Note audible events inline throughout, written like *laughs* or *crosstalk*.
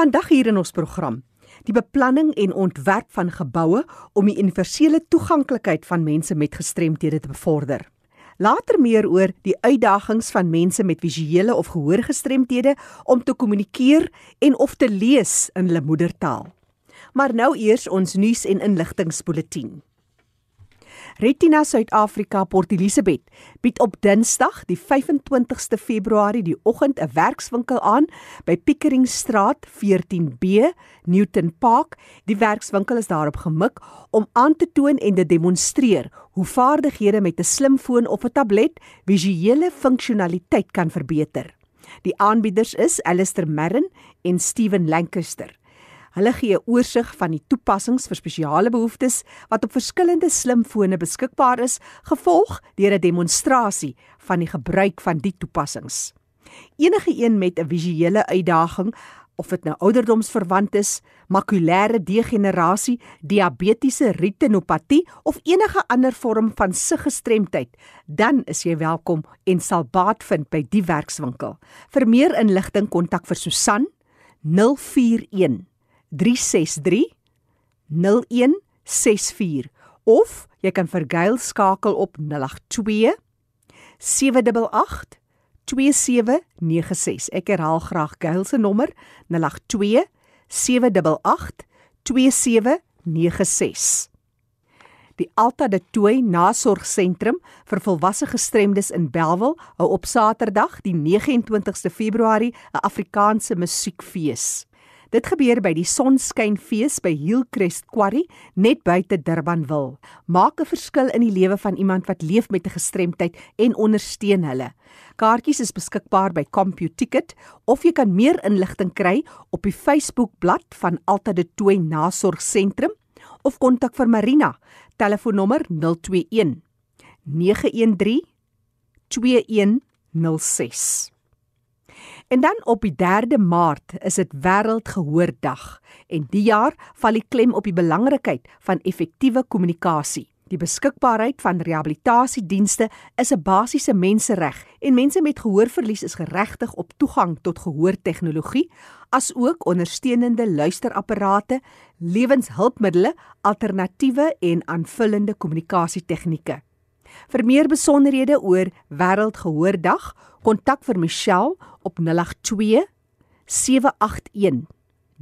Vandag hier in ons program, die beplanning en ontwerp van geboue om die universele toeganklikheid van mense met gestremthede te bevorder. Later meer oor die uitdagings van mense met visuele of gehoorgestremthede om te kommunikeer en of te lees in hulle moedertaal. Maar nou eers ons nuus en inligtingspulsatie. Retina Suid-Afrika Port Elizabeth bied op Dinsdag die 25ste Februarie die oggend 'n werkswinkel aan by Pickering Straat 14B, Newton Park. Die werkswinkel is daarop gemik om aan te toon en te demonstreer hoe vaardighede met 'n slimfoon of 'n tablet visuele funksionaliteit kan verbeter. Die aanbieders is Alistair Merrin en Steven Lancaster. Hulle gee 'n oorsig van die toepassings vir spesiale behoeftes wat op verskillende slimfone beskikbaar is, gevolg deur 'n demonstrasie van die gebruik van die toepassings. Enige een met 'n visuele uitdaging of dit nou ouderdomsverwant is, makulêre degenerasie, diabetiese retinopatie of enige ander vorm van siggestremdheid, dan is jy welkom en sal baat vind by die werkswinkel. Vir meer inligting kontak vir Susan 041 363 0164 of jy kan vir Gail skakel op 082 788 2796. Ek herhaal graag Gail se nommer 082 788 2796. Die Alta de Tooi Nasorgsentrum vir volwasse gestremdes in Belwel hou op Saterdag die 29ste Februarie 'n Afrikaanse musiekfees. Dit gebeur by die Sonskynfees by Hillcrest Quarry net buite Durbanville. Maak 'n verskil in die lewe van iemand wat leef met 'n gestremdheid en ondersteun hulle. Kaartjies is beskikbaar by CompuTicket of jy kan meer inligting kry op die Facebook-blad van Alta de Tooi Nasorgsentrum of kontak vir Marina, telefoonnommer 021 913 2106. En dan op die 3de Maart is dit Wêreldgehoordag en die jaar val die klem op die belangrikheid van effektiewe kommunikasie. Die beskikbaarheid van rehabilitasiedienste is 'n basiese mensereg en mense met gehoorverlies is geregtig op toegang tot gehoortegnologie, asook ondersteunende luisterapparate, lewenshulpmiddels, alternatiewe en aanvullende kommunikasietegnieke. Vir meer besonderhede oor Wêreldgehoordag, kontak vir Michelle op 082 781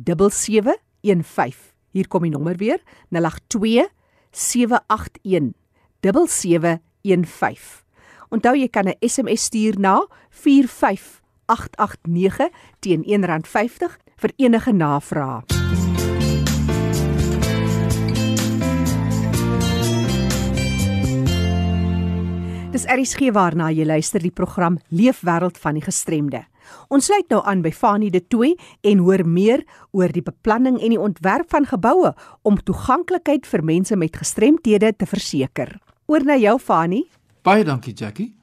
7715. Hier kom die nommer weer: 082 781 7715. Onthou jy kan 'n SMS stuur na 45889 teen R1.50 vir enige navrae. Dis ERG waarna jy luister die program Leefwêreld van die gestremde. Ons sluit nou aan by Fanie De Tooy en hoor meer oor die beplanning en die ontwerp van geboue om toeganklikheid vir mense met gestremthede te verseker. Oor na jou Fanie. Baie dankie Jackie.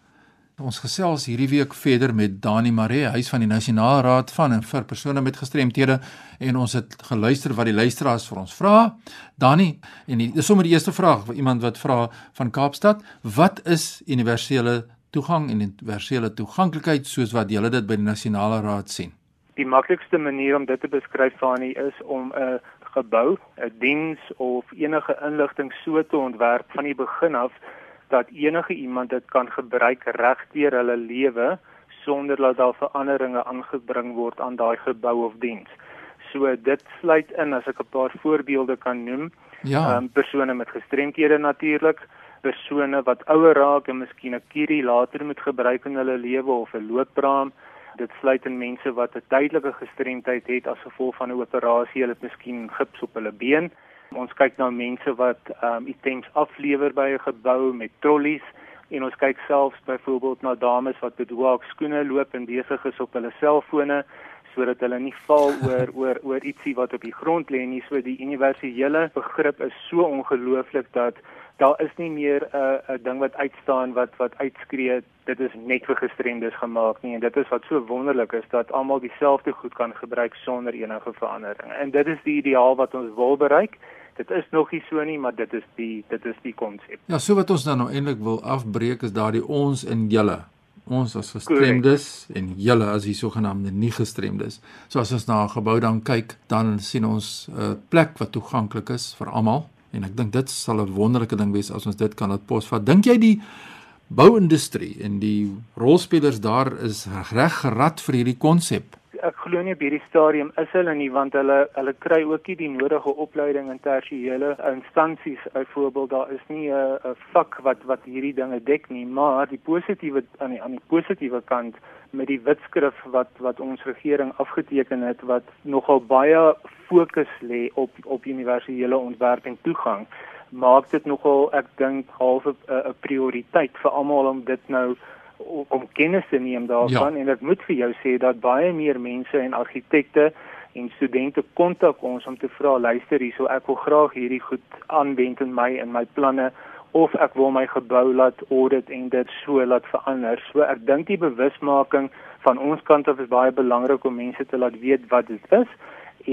Ons gesels hierdie week verder met Dani Maree, hy's van die Nasionale Raad van en vir persone met gestremthede en ons het geluister wat die luisteraars vir ons vra. Dani, en dis sommer die eerste vraag vir iemand wat vra van Kaapstad, wat is universele toegang en universele toeganklikheid soos wat julle dit by die Nasionale Raad sien? Die maklikste manier om dit te beskryf Fani is om 'n gebou, 'n diens of enige inligting so te ontwerp van die begin af dat enige iemand dit kan gebruik regdeur hulle lewe sonder dat daar veranderinge aangebring word aan daai gebou of diens. So dit sluit in as ek 'n paar voorbeelde kan noem. Ja. Um, persone met gestremthede natuurlik, persone wat ouer raak en miskien 'n kierie later moet gebruik in hulle lewe of 'n loopbraam. Dit sluit in mense wat 'n tydelike gestremdheid het as gevolg van 'n operasie, hulle het miskien gips op hulle been. Ons kyk na mense wat ehm um, items aflewer by 'n gebou met trollies en ons kyk selfs byvoorbeeld na dames wat hoë skoene loop en besig is op hulle selfone sodat hulle nie val *laughs* oor oor oor ietsie wat op die grond lê nie. So die universele begrip is so ongelooflik dat daar is nie meer 'n uh, 'n ding wat uitstaan wat wat uitskree dit is net vir gestremdes gemaak nie en dit is wat so wonderlik is dat almal dieselfde goed kan gebruik sonder enige verandering. En dit is die ideaal wat ons wil bereik. Dit is nog nie so nie, maar dit is die dit is die konsep. Ja, so wat ons dan nou eintlik wil afbreek is daardie ons en julle ons as gestremdes Correct. en julle as die sogenaamde nie gestremdes. So as ons na 'n gebou dan kyk, dan sien ons 'n uh, plek wat toeganklik is vir almal en ek dink dit sal 'n wonderlike ding wees as ons dit kan laat posvat. Dink jy die bouindustrie en die rolspelers daar is reg gerad vir hierdie konsep? Ek glo nie op hierdie stadium is hulle nie want hulle hulle kry ook nie die nodige opleiding in tersiële instansies. Byvoorbeeld daar is nie 'n 'n vak wat wat hierdie dinge dek nie, maar die positiewe aan die aan die positiewe kant met die wetskrif wat wat ons regering afgeteken het wat nogal baie fokus lê op op universele ontwerp en toegang maak dit nogal ek dink half 'n prioriteit vir almal om dit nou om kennis te neem daarvan ja. en ek moet vir jou sê dat baie meer mense en argitekte en studente kontak ons om te vra luister hierso ek wil graag hierdie goed aanwend in my in my planne of ek wil my gebou laat audit en dit so laat verander. So ek dink die bewusmaking van ons kant af is baie belangrik om mense te laat weet wat dit is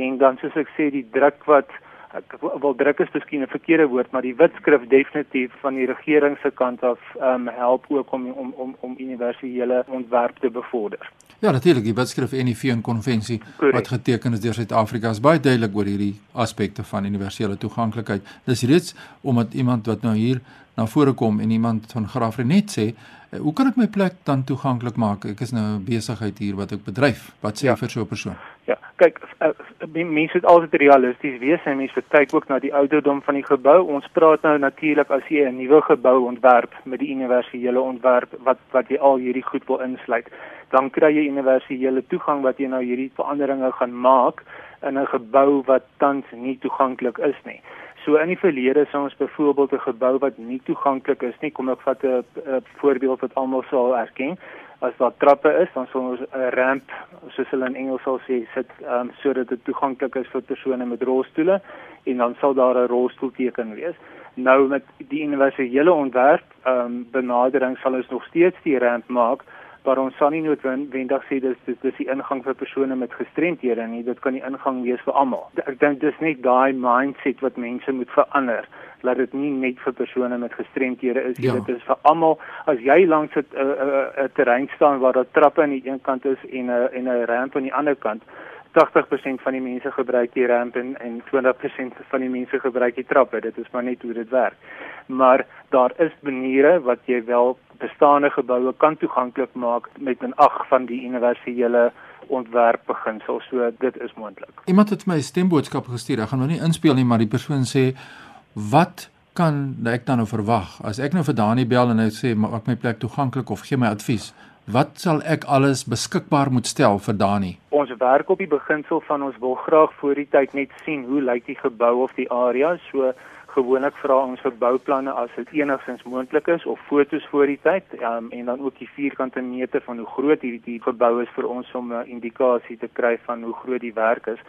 en dan soos ek sê die druk wat ek wil druk is miskien 'n verkeerde woord, maar die wetskrif definitief van die regering se kant af um, help ook om om om om universele ontwerp te bevorder. Ja, natuurlik, die wetskrif en die VN konvensie wat geteken is deur Suid-Afrika is baie duidelik oor hierdie aspekte van universele toeganklikheid. Dis reeds omdat iemand wat nou hier na vore kom en iemand van Graafrenet sê, eh, "Hoe kan ek my plek dan toeganklik maak? Ek is nou 'n besigheid hier wat ek bedryf." Wat sê jy ja. vir so 'n persoon? Ja, kyk, uh, mense moet altyd realisties wees en mense kyk ook na die ouderdom van die gebou. Ons praat nou natuurlik as jy 'n nuwe gebou ontwerp met die universele ontwerp wat wat jy al hierdie goed wil insluit, dan kry jy universele toegang wat jy nou hierdie veranderinge gaan maak in 'n gebou wat tans nie toeganklik is nie. So in die verlede sou ons byvoorbeeld 'n gebou wat nie toeganklik is nie, kom ek vat 'n voorbeeld wat almal sal erken. As daar trappe is, dan sal ons 'n ramp, soos hulle in Engels sal sê, sit um, sodat dit toeganklik is vir persone met rolstoele en dan sal daar 'n rolstoelteken wees. Nou met die universele ontwerp, ehm um, benadering sal ons nog steeds die ramp maak, maar ons sal nie noodwendig sê dis dis dis die ingang vir persone met gestremthede nie. Dit kan die ingang wees vir almal. Ek dink dis net daai mindset wat mense moet verander laat dit nie net vir persone met gestremthede is ja. dit is vir almal as jy langs 'n 'n terrein staan waar daar trappe aan die een kant is en 'n en 'n ramp aan die ander kant 80% van die mense gebruik die ramp en en 20% van die mense gebruik die trappe. Dit is maar net hoe dit werk. Maar daar is maniere wat jy wel bestaande geboue kan toeganklik maak met 'n ag van die universele ontwerpbeginsel. So dit is moontlik. Iemand het my stemboodskap gestuur. Ek gaan nou nie inspel nie, maar die persoon sê wat kan ek dan nou verwag as ek nou vir Dani bel en hy sê maak my plek toeganklik of gee my advies? Wat sal ek alles beskikbaar moet stel vir Dani? Ons werk op die beginsel van ons wil graag voor die tyd net sien hoe lyk die gebou of die area. So gewoonlik vra ons vir bouplanne as dit enigstens moontlik is of fotos voor die tyd um, en dan ook die vierkante meter van hoe groot hierdie die gebou is vir ons om 'n indikasie te kry van hoe groot die werk is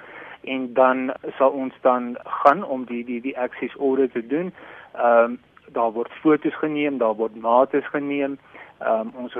en dan sal ons dan gaan om die die die access order te doen. Ehm um, daar word fotos geneem, daar word mate geneem um, ons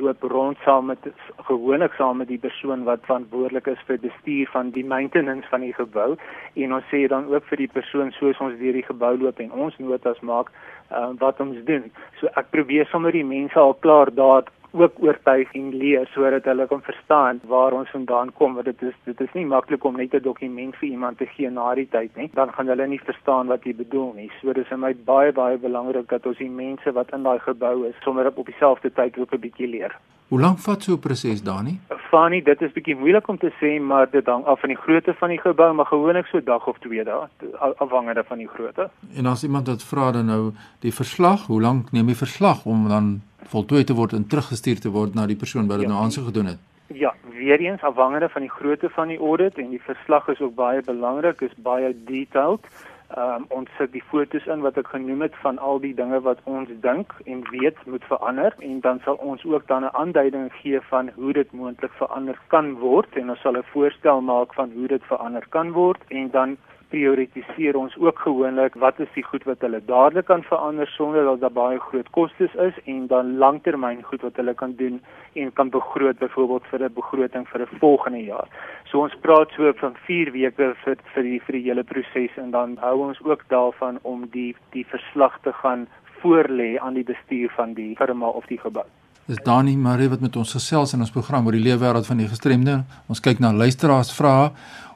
loop rond saam met gewoonlik saam met die persoon wat verantwoordelik is vir bestuur van die maintenance van die gebou en ons sê dan ook vir die persoon soos ons deur die gebou loop en ons notas maak um, wat ons doen. So ek probeer sommer die mense al klaar daar ook oortuig en leer sodat hulle kan verstaan waar ons vandaan kom want dit is dit is nie maklik om net 'n dokument vir iemand te gee na die tyd nie dan gaan hulle nie verstaan wat jy bedoel nie so dis vir my baie baie belangrik dat ons die mense wat in daai gebou is sommer op dieselfde tyd ook 'n bietjie leer Hoe lank vat so 'n proses Dani? Fanie, dit is bietjie moeilik om te sê, maar dit hang af van die grootte van die gebou, maar gewoonlik so dag of twee dae, afhangende van die grootte. En as iemand dit vra dan nou die verslag, hoe lank neem die verslag om dan voltooi te word en teruggestuur te word na die persoon wat dit ja, nou aansoek gedoen het? Ja, weer eens afhangende van die grootte van die audit en die verslag is ook baie belangrik, is baie detailed. Ehm um, ons sit die fotos in wat ek genoem het van al die dinge wat ons dink en weet moet verander en dan sal ons ook dan 'n aanduiding gee van hoe dit moontlik verander kan word en ons sal 'n voorstel maak van hoe dit verander kan word en dan prioritiseer ons ook gewoonlik wat is die goed wat hulle dadelik kan verander sonder dat daar baie groot kostes is en dan langtermyn goed wat hulle kan doen en kan begroot byvoorbeeld vir 'n begroting vir 'n volgende jaar. So ons praat so van 4 weke vir vir die vir die hele proses en dan hou ons ook daarvan om die die verslag te gaan voorlê aan die bestuur van die firma of die gebou. Dis Dani Marie wat met ons gesels in ons program oor die leefwêreld van die gestremde. Ons kyk na luisteraars vrae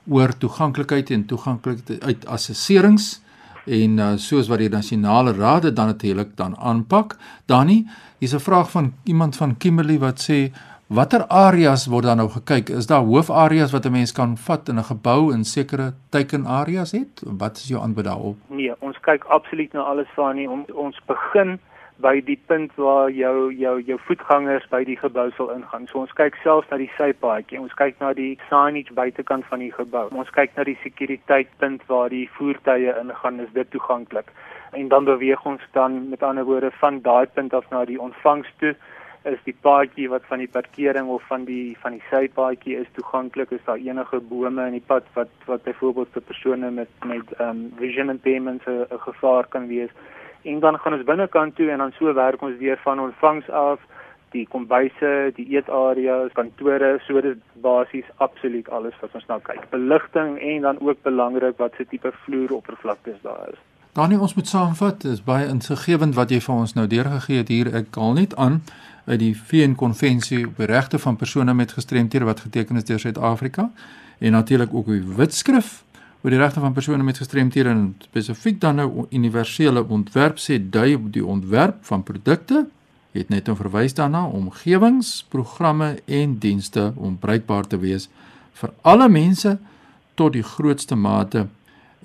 oor toeganklikheid en toeganklikheid uit assesserings en uh, soos wat die nasionale raad dit dan natuurlik dan aanpak. Dani, hier's 'n vraag van iemand van Kimberley wat sê watter areas word dan nou gekyk? Is daar hoofareas wat 'n mens kan vat in 'n gebou in sekere teikenareas het? Wat is jou antwoord daarop? Nee, ons kyk absoluut na alles van nie. Ons, ons begin by die punt waar jou jou jou voetgangers by die gebou sal ingaan. So ons kyk selfs na die sypaadjie. Ons kyk na die signage buitekant van die gebou. Ons kyk na die sekuriteitpunt waar die voertuie ingaan. Is dit toeganklik? En dan beweeg ons dan met ander woorde van daai punt af na die ontvangs toe is die paadjie wat van die parkering of van die van die sypaadjie is toeganklik is daar enige bome in die pad wat wat byvoorbeeld vir persone met met um vision impairments 'n gevaar kan wees en dan gaan ons binnekant toe en dan so werk ons weer van ontvangs af die kombuise, die eetareas, kantore, so dit basies absoluut alles wat ons nou kyk. Beligting en dan ook belangrik wat se tipe vloeroppervlaktes daar is. Danie, ons moet saamvat, dis baie insiggewend wat jy vir ons nou deurgegee het hier. Ek haal net aan uit die VN konvensie oor die regte van persone met gestremthede wat geteken is deur Suid-Afrika en natuurlik ook die wetskrif oor die regte van persone met gestremthede en spesifiek dan nou universele ontwerp sê dui op die ontwerp van produkte het net om verwys daarna omgewings, programme en dienste om bruikbaar te wees vir alle mense tot die grootste mate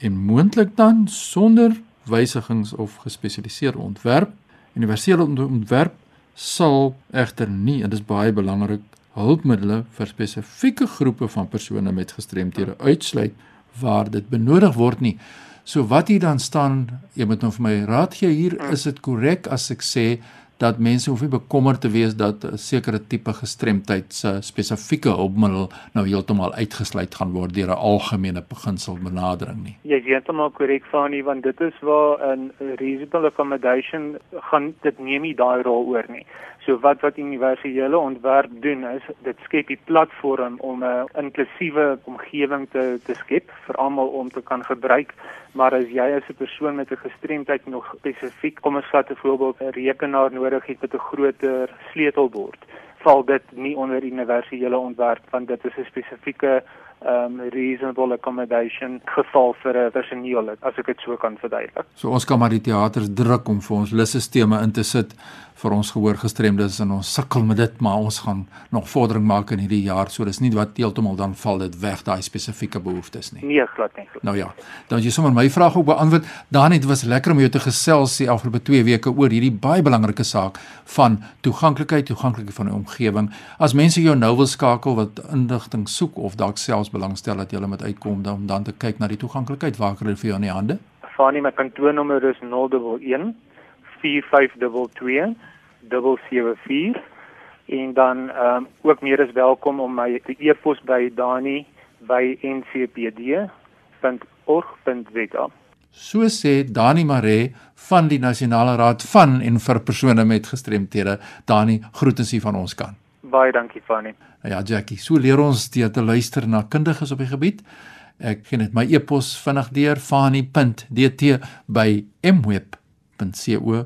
en moontlik dan sonder wysigings of gespesialiseerde ontwerp. Universele ontwerp sal egter nie en dit is baie belangrik hulpmiddels vir spesifieke groepe van persone met gestremthede uitsluit waar dit benodig word nie. So wat hier dan staan, jy moet nou vir my raad gee hier, is dit korrek as ek sê dat mense hoef nie bekommerd te wees dat 'n sekere tipe gestremdheid se spesifieke hulpmiddel nou heeltemal uitgesluit gaan word deur 'n algemene beginsel benadering nie. Jy is heeltemal korrek Fani want dit is waar 'n reasonable accommodation gaan dit neem nie daai rol oor nie. So wat wat universele ontwerp doen is dit skep die platform om 'n inklusiewe omgewing te te skep vir almal om te kan gebruik. Maar as jy as 'n persoon met 'n gestremdheid nog spesifiek kom ons vat 'n voorbeeld 'n rekenaar nodig het met 'n groter sleutelbord, val dit nie onder universele ontwerp want dit is 'n spesifieke um reasonable accommodation geval vir 'n personeel as ek dit so kan verduidelik. So ons kan maar die teaters druk om vir ons lissesteme in te sit vir ons gehoorgestremdes en ons sukkel met dit maar ons gaan nog vordering maak in hierdie jaar so dis nie wat heeltemal dan val dit weg daai spesifieke behoeftes nie. Nee, glad nie. Nou ja, dan jy sommer my vraag ook beantwoord. Dan het was lekker om jou te gesels die afgelope 2 weke oor hierdie baie belangrike saak van toeganklikheid, toeganklikheid van die omgewing. As mense jou nou wil skakel wat inligting soek of dalk selfs belangstel dat jy met uitkom dan om dan te kyk na die toeganklikheid waar kry jy vir jou in die hande? Fani my kantoornommer is 011 4522 074 en dan ehm um, ook meer as welkom om my e-pos by dani by ncpd.org.za. So sê Dani Mare van die Nasionale Raad van en vir persone met gestremthede. Dani, groetens hier van ons kant. Baie dankie Fanny. Ja Jackie, so leer ons deur te luister na kundiges op die gebied. Ek gee net my e-pos vinnig deur fanny.dt by mweb.co.za.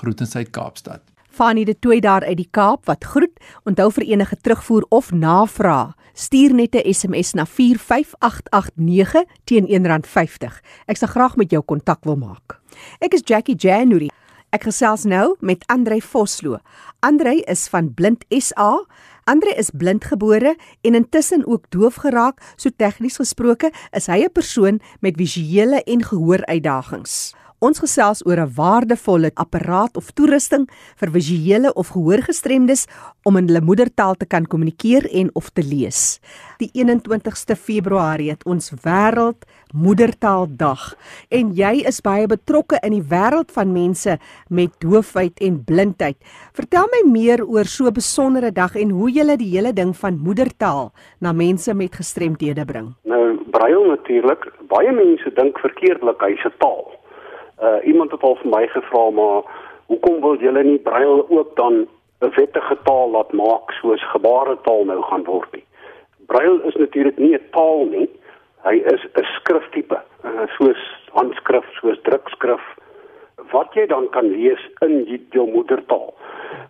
Groetens uit Kaapstad. Fanny de Tooi daar uit die Kaap wat groet. Onthou vir enige terugvoer of navraag, stuur net 'n SMS na 45889 teen R1.50. Ek sal graag met jou kontak wil maak. Ek is Jackie January. Ek gesels nou met Andrei Vosloo. Andrei is van Blind SA. Andrei is blindgebore en intussen ook doof geraak, so tegnies gesproke is hy 'n persoon met visuele en gehooruitdagings. Ons gesels oor 'n waardevolle apparaat of toerusting vir visuele of gehoorgestremdes om in hulle moedertaal te kan kommunikeer en of te lees. Die 21ste Februarie het ons wêreld moedertaaldag en jy is baie betrokke in die wêreld van mense met doofheid en blindheid. Vertel my meer oor so 'n besondere dag en hoe jy die hele ding van moedertaal na mense met gestremthede bring. Nou, braille natuurlik, baie mense dink verkeerdelik hy's 'n taal. Uh iemand het al vir my gevra maar hoekom wil julle nie braille ook dan 'n wettige taal laat maak soos gebaretaal nou gaan word nie. Braille is natuurlik nie 'n taal nie. Hy is 'n skriftipe, uh, soos handskrif, soos drukskrif wat jy dan kan lees in jou moedertaal.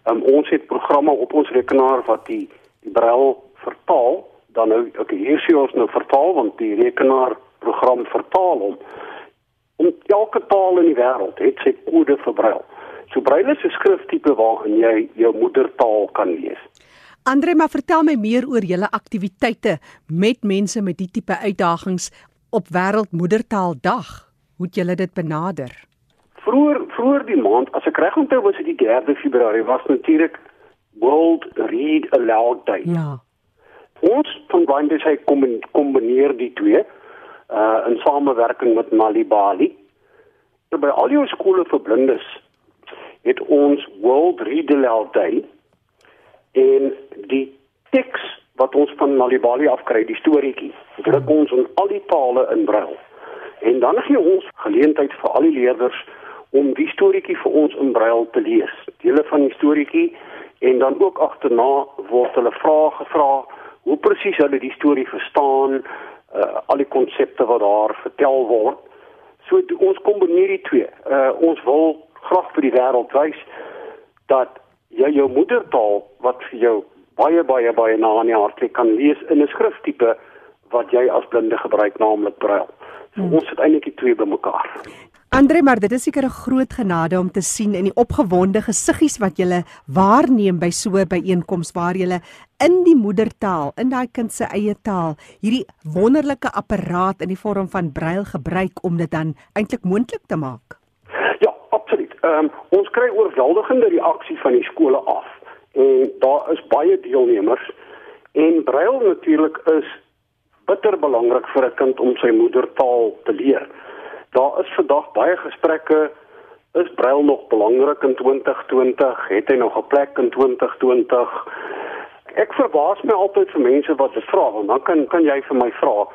Um, het programme op ons rekenaar wat die die brail vertaal. Dan nou okay, hier sien ons nou vertaal want die rekenaar program vertaal hom. Om elke taal in die wêreld het sy kode vir brail. So brail is 'n skriftipe waarin jy jou moedertaal kan lees. Andre, maar vertel my meer oor julle aktiwiteite met mense met die tipe uitdagings op Wêreldmoedertaaldag. Hoe het julle dit benader? Vroeger vroeër die maand, as ek reg onthou, was dit die 3de Februarie, was natuurlik World Read Aloud Day. Ja. Ons van Blinders hy kombineer die twee uh in samewerking met Malibali. By al jou skole vir blindes het ons World Read Aloud Day en die teks wat ons van Malibali afkry, die storieetjie, druk hmm. ons in al die tale in brail. En dan gee ons geleentheid vir al die leerders om die storieetjie vir ons in brail te lees. Dele van die storieetjie en dan ook agterna word hulle vrae gevra hoe presies hulle die storie verstaan, uh, al die konsepte wat daar vertel word. So ons kombineer die twee. Uh, ons wil graag vir die wêreld wys dat jy jou moedertaal wat vir jou baie baie baie na in die hart lê kan lees in 'n skriftipe wat jy as blinde gebruik naamlik brail. So hmm. ons het eintlik die twee bymekaar. Andre, maar dit is seker 'n groot genade om te sien in die opgewonde gesiggies wat jy waarneem by so 'n byeenkoms waar jy in die moedertaal, in daai kind se eie taal, hierdie wonderlike apparaat in die vorm van brail gebruik om dit dan eintlik moontlik te maak. Ehm um, ons kry oorweldigende reaksie van die skole af. En daar is baie deelnemers en brail natuurlik is bitter belangrik vir 'n kind om sy moedertaal te leer. Daar is vandag baie gesprekke is brail nog belangrik in 2020? Het hy nog 'n plek in 2020? Ek verbaas my altyd vir mense wat dit vra want dan kan kan jy vir my vra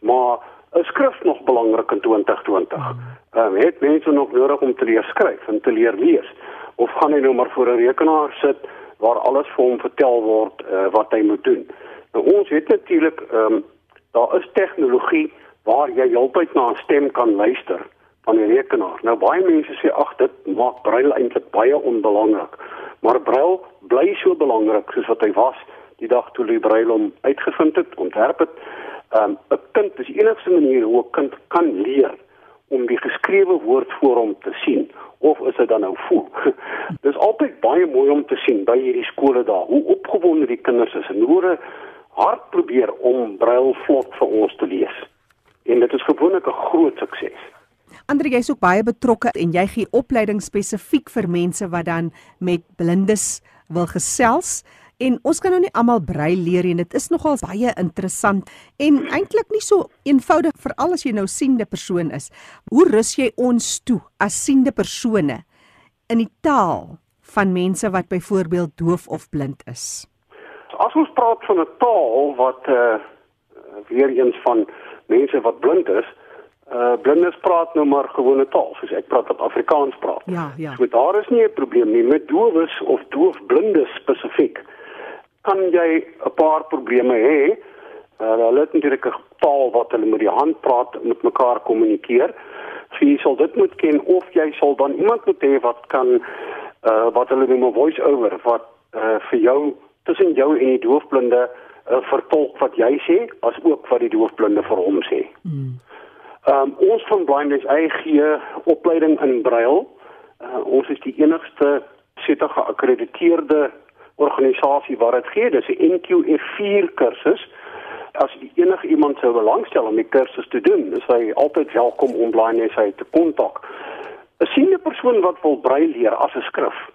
maar is skrif nog belangrik in 2020? Ehm um, het mense nog nodig om te leer skryf en te leer lees of gaan hy nou maar voor 'n rekenaar sit waar alles vir hom vertel word uh, wat hy moet doen? Nou ons het natuurlik ehm um, daar is tegnologie waar jy heeltyd na 'n stem kan luister van die rekenaar. Nou baie mense sê ag dit maak brail eintlik baie onbelangrik. Maar brail bly so belangrik soos wat hy was die dag toe die brail hom uitgevind het, ontwerp het um, 'n kind is die enigste manier hoe 'n kind kan leer om die geskrewe woord voor hom te sien of is dit dan nou voel. *laughs* Dis altyd baie mooi om te sien by hierdie skole daar hoe opgewonde die kinders is en hoe hulle hard probeer om brail vlot vir ons te lees. En dit is gewoonlik 'n groot sukses. Andre jy's ook baie betrokke en jy gee opleiding spesifiek vir mense wat dan met blindes wil gesels. En ons kan nou nie almal brei leer en dit is nogal baie interessant en eintlik nie so eenvoudig veral as jy nou siende persoon is. Hoe rus jy ons toe as siende persone in die taal van mense wat byvoorbeeld doof of blind is? As ons praat van 'n taal wat uh weer eens van mense wat blind is, uh blindes praat nou maar gewone taal soos ek praat op Afrikaans praat. Ja, ja. So daar is nie 'n probleem nie met doofes of doofblindes spesifiek kan jy 'n paar probleme hê. Uh, hulle het natuurlik 'n taal wat hulle met die hand praat met mekaar kommunikeer. So jy sal dit moet ken of jy sal dan iemand moet hê wat kan uh, wat hulle noem 'n voice over wat uh, vir jou tussen jou en die doofblinde uh, vertolk wat jy sê as ook wat die doofblinde vir hom sê. Mm. Um, ons van Blindness IG opleiding in brail. Uh, ons is die enigste setige geakkrediteerde organisasie waar dit gee, dis 'n NQF4 kursus. As enige iemand sou belangstel om die kursus te doen, is hy altyd welkom om online sy te kontak. 'n Siene persoon wat wil brei leer as 'n skrif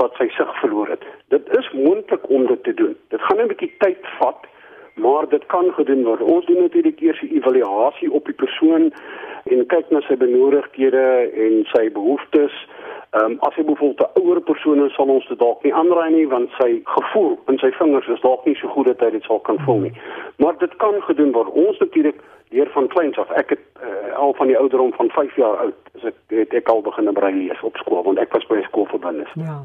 wat sy sig verloor het. Dit is moontlik om dit te doen. Dit gaan 'n bietjie tyd vat, maar dit kan gedoen word. Ons doen natuurlik eers 'n evaluasie op die persoon en kyk na sy benodigdhede en sy behoeftes Ehm um, as jy bijvoorbeeld 'n ouer persoon is, sal ons dit dalk nie aanraai nie want sy gevoel in sy vingers is dalk nie so goed dat hy dit sal kan voel nie. Maar dit kan gedoen word. Ons natuurlik deur van kleins af. Ek het uh, al van die ouderdom van 5 jaar oud, as ek het ek al begin brei lees op skool want ek was by skool verbindes. Ja.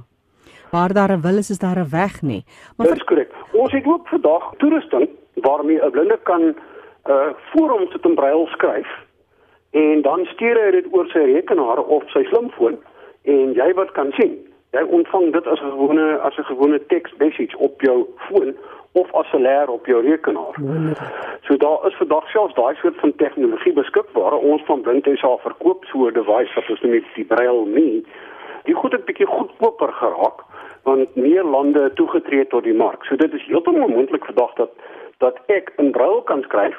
Waar daar 'n wil is, is daar 'n weg nie. Maar Dis korrek. Ons het ook vandag toerusting waarmee 'n blinde kan uh voor hom sit en brail skryf en dan stuur hy dit oor sy rekenaar of sy slimfoon en jy wat kan sien Jy ontvang dit as 'n gewone as 'n gewone teksmessage op jou foon of as 'n leer op jou rekenaar. So daar is vandag selfs daai soort van tegnologie beskikbaar. Ons van Blindhuis af verkoop so 'n device wat ons noem die Braille Me. Die goed het bietjie goedkoper geraak want meer lande toegetree tot die mark. So dit is heeltemal moontlik vandag dat dat ek 'n Braille kan skryf.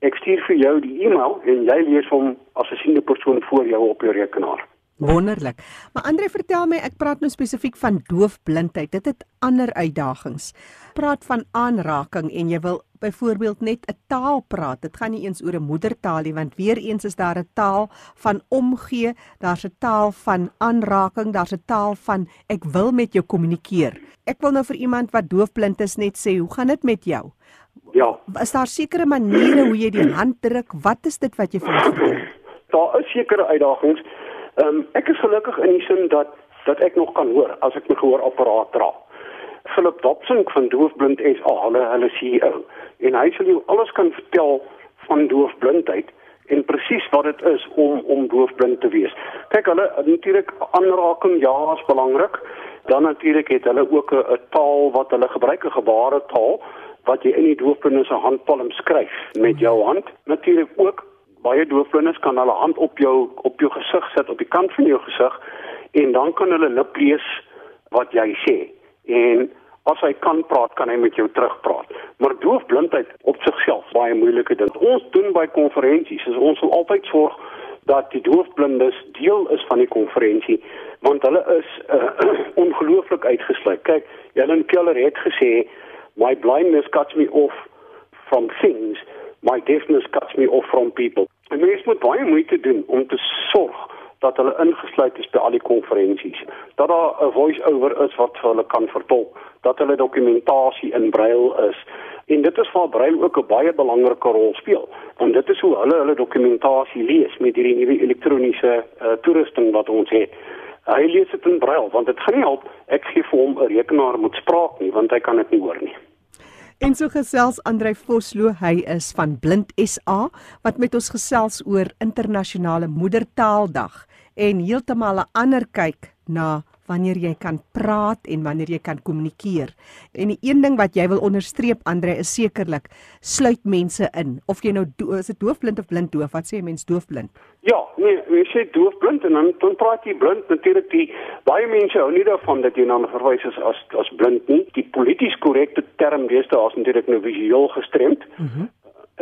Ek stuur vir jou die e-mail en jy lees hom as 'n siende persoon voor jou op jou rekenaar. Wonderlik. Maar Andre, vertel my, ek praat nou spesifiek van doofblindheid. Dit het ander uitdagings. Praat van aanraking en jy wil byvoorbeeld net 'n taal praat. Dit gaan nie eens oor 'n moedertaal nie, want weer eens is daar 'n taal van omgee, daar's 'n taal van aanraking, daar's 'n taal van ek wil met jou kommunikeer. Ek wil nou vir iemand wat doofblind is net sê, hoe gaan dit met jou? Ja. Is daar sekere maniere hoe jy die hand druk? Wat is dit wat jy vir ons vertel? Daar is sekere uitdagings. Ehm um, ek is gelukkig in die sin dat dat ek nog kan hoor as ek my gehoorapparaat dra. Philip Dobson van Doofblind SA, hulle hulle CEO, en hy sal jou alles kan vertel van doofblindheid en presies wat dit is om om doofblind te wees. Kyk, hulle natuurlik aanraking ja is belangrik. Dan natuurlik het hulle ook 'n taal wat hulle gebruik, 'n gebaretaal wat jy in die doofblinde se handpalm skryf met jou hand. Natuurlik ook baie doofblindes kan hulle hand op jou op jou gesig sit op die kant van jou gesig en dan kan hulle lip lees wat jy sê en as hy kan praat kan hy met jou terugpraat. Maar doofblindheid op sigself baie moeilike ding. Ons doen by konferensies is ons wil altyd sorg dat die doofblindes deel is van die konferensie want hulle is uh, *clears throat* ongelooflik uitgesluit. Kyk Helen Keller het gesê my blindness cuts me off from things my deafness cuts me off from people. En mens moet baie moeite doen om te sorg dat hulle ingesluit is by al die konferensies. Dat daar 'n voice-over is wat vir hulle kan vertolk, dat hulle dokumentasie in brail is. En dit is waar brail ook 'n baie belangrike rol speel, want dit is hoe hulle hulle dokumentasie lees met hierdie nuwe elektroniese uh, toerusting wat ons het. Hy lees dit in brail want dit gaan nie help ek gee vir hom 'n rekenaar met spraak nie want hy kan dit nie hoor nie. En so gesels Andrei Vosloo, hy is van Blind SA wat met ons gesels oor internasionale moedertaaldag en heeltemal 'n ander kyk na wanneer jy kan praat en wanneer jy kan kommunikeer. En die een ding wat jy wil onderstreep Andre is sekerlik sluit mense in. Of jy nou is dit doofblind of blinddoof? Wat sê 'n mens doofblind? Ja, nee, jy sê doofblind en dan dan praat jy blind natuurlik die baie mense hou nie daarvan dat jy na 'n verwys is as as blind nie. Die polities korrekte term deesdae is natuurlik nou visueel gestremd. Mm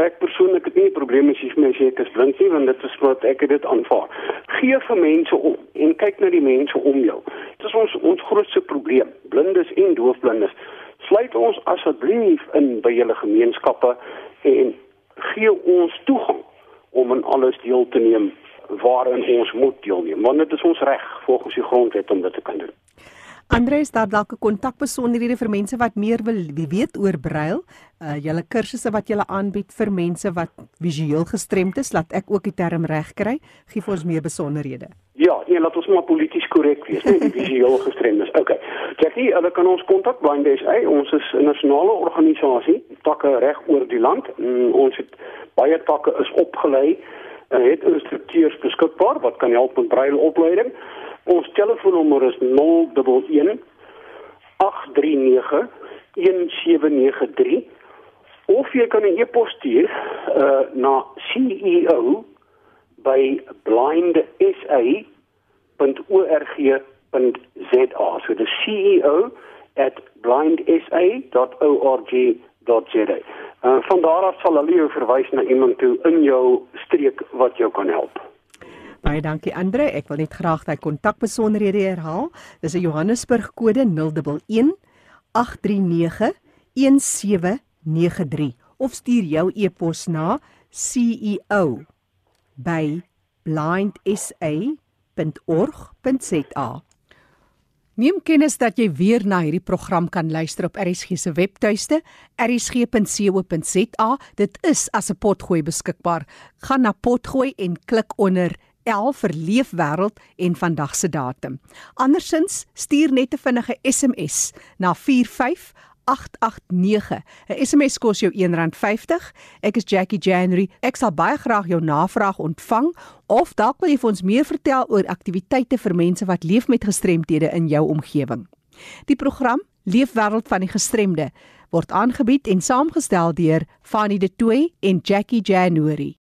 ek persoonlik het nie 'n probleem as jy mense ek is blind nie want dit is wat ek dit aanvaar. Gee vir mense om en kyk na die mense om jou. Dit is ons ons grootste probleem. Blindes en doofblindes. Sluit ons asseblief in by julle gemeenskappe en gee ons toegang om aan alles deel te neem waarin ons moet deelneem. Want dit is ons reg volgens die grondwet om dit te kan doen. Andreus, daar dalk 'n kontakbesonderhede vir mense wat meer wil weet oor brail, uh julle kursusse wat julle aanbied vir mense wat visueel gestremd is, laat ek ook die term reg kry. Gee vir ons meer besonderhede. Ja, nee, laat ons maar polities korrek wees, nie visueel gestremd is. Okay. Jackie, hulle kan ons kontak by NDSA. Ons is 'n nasionale organisasie, takke reg oor die land. Mm, ons het baie takke is opgelei en het instrukteurs beskikbaar wat kan help met brail opleiding. Ons telefoonnommer is 011 839 1793 of jy kan 'n e-pos stuur uh, na CEO by blindsa.org.za. So die CEO at blindsa.org.za. Uh, van daar af sal hulle jou verwys na iemand toe in jou streek wat jou kan help. Baie dankie Andre. Ek wil net graag daai kontakbesonderhede herhaal. Dis 'n Johannesburg kode 011 839 1793 of stuur jou e-pos na ceo by blindsa.org.za. Neem kennis dat jy weer na hierdie program kan luister op RSG se webtuiste rsg.co.za. Dit is as 'n potgooi beskikbaar. Gaan na potgooi en klik onder 11 vir leefwêreld en vandag se datum. Andersins stuur net 'n vinnige SMS na 889. 'n SMS kos jou R1.50. Ek is Jackie January. Ek sal baie graag jou navraag ontvang of dalk wil jy vir ons meer vertel oor aktiwiteite vir mense wat leef met gestremthede in jou omgewing. Die program Leefwêreld van die Gestremde word aangebied en saamgestel deur Fanny De Tooy en Jackie January.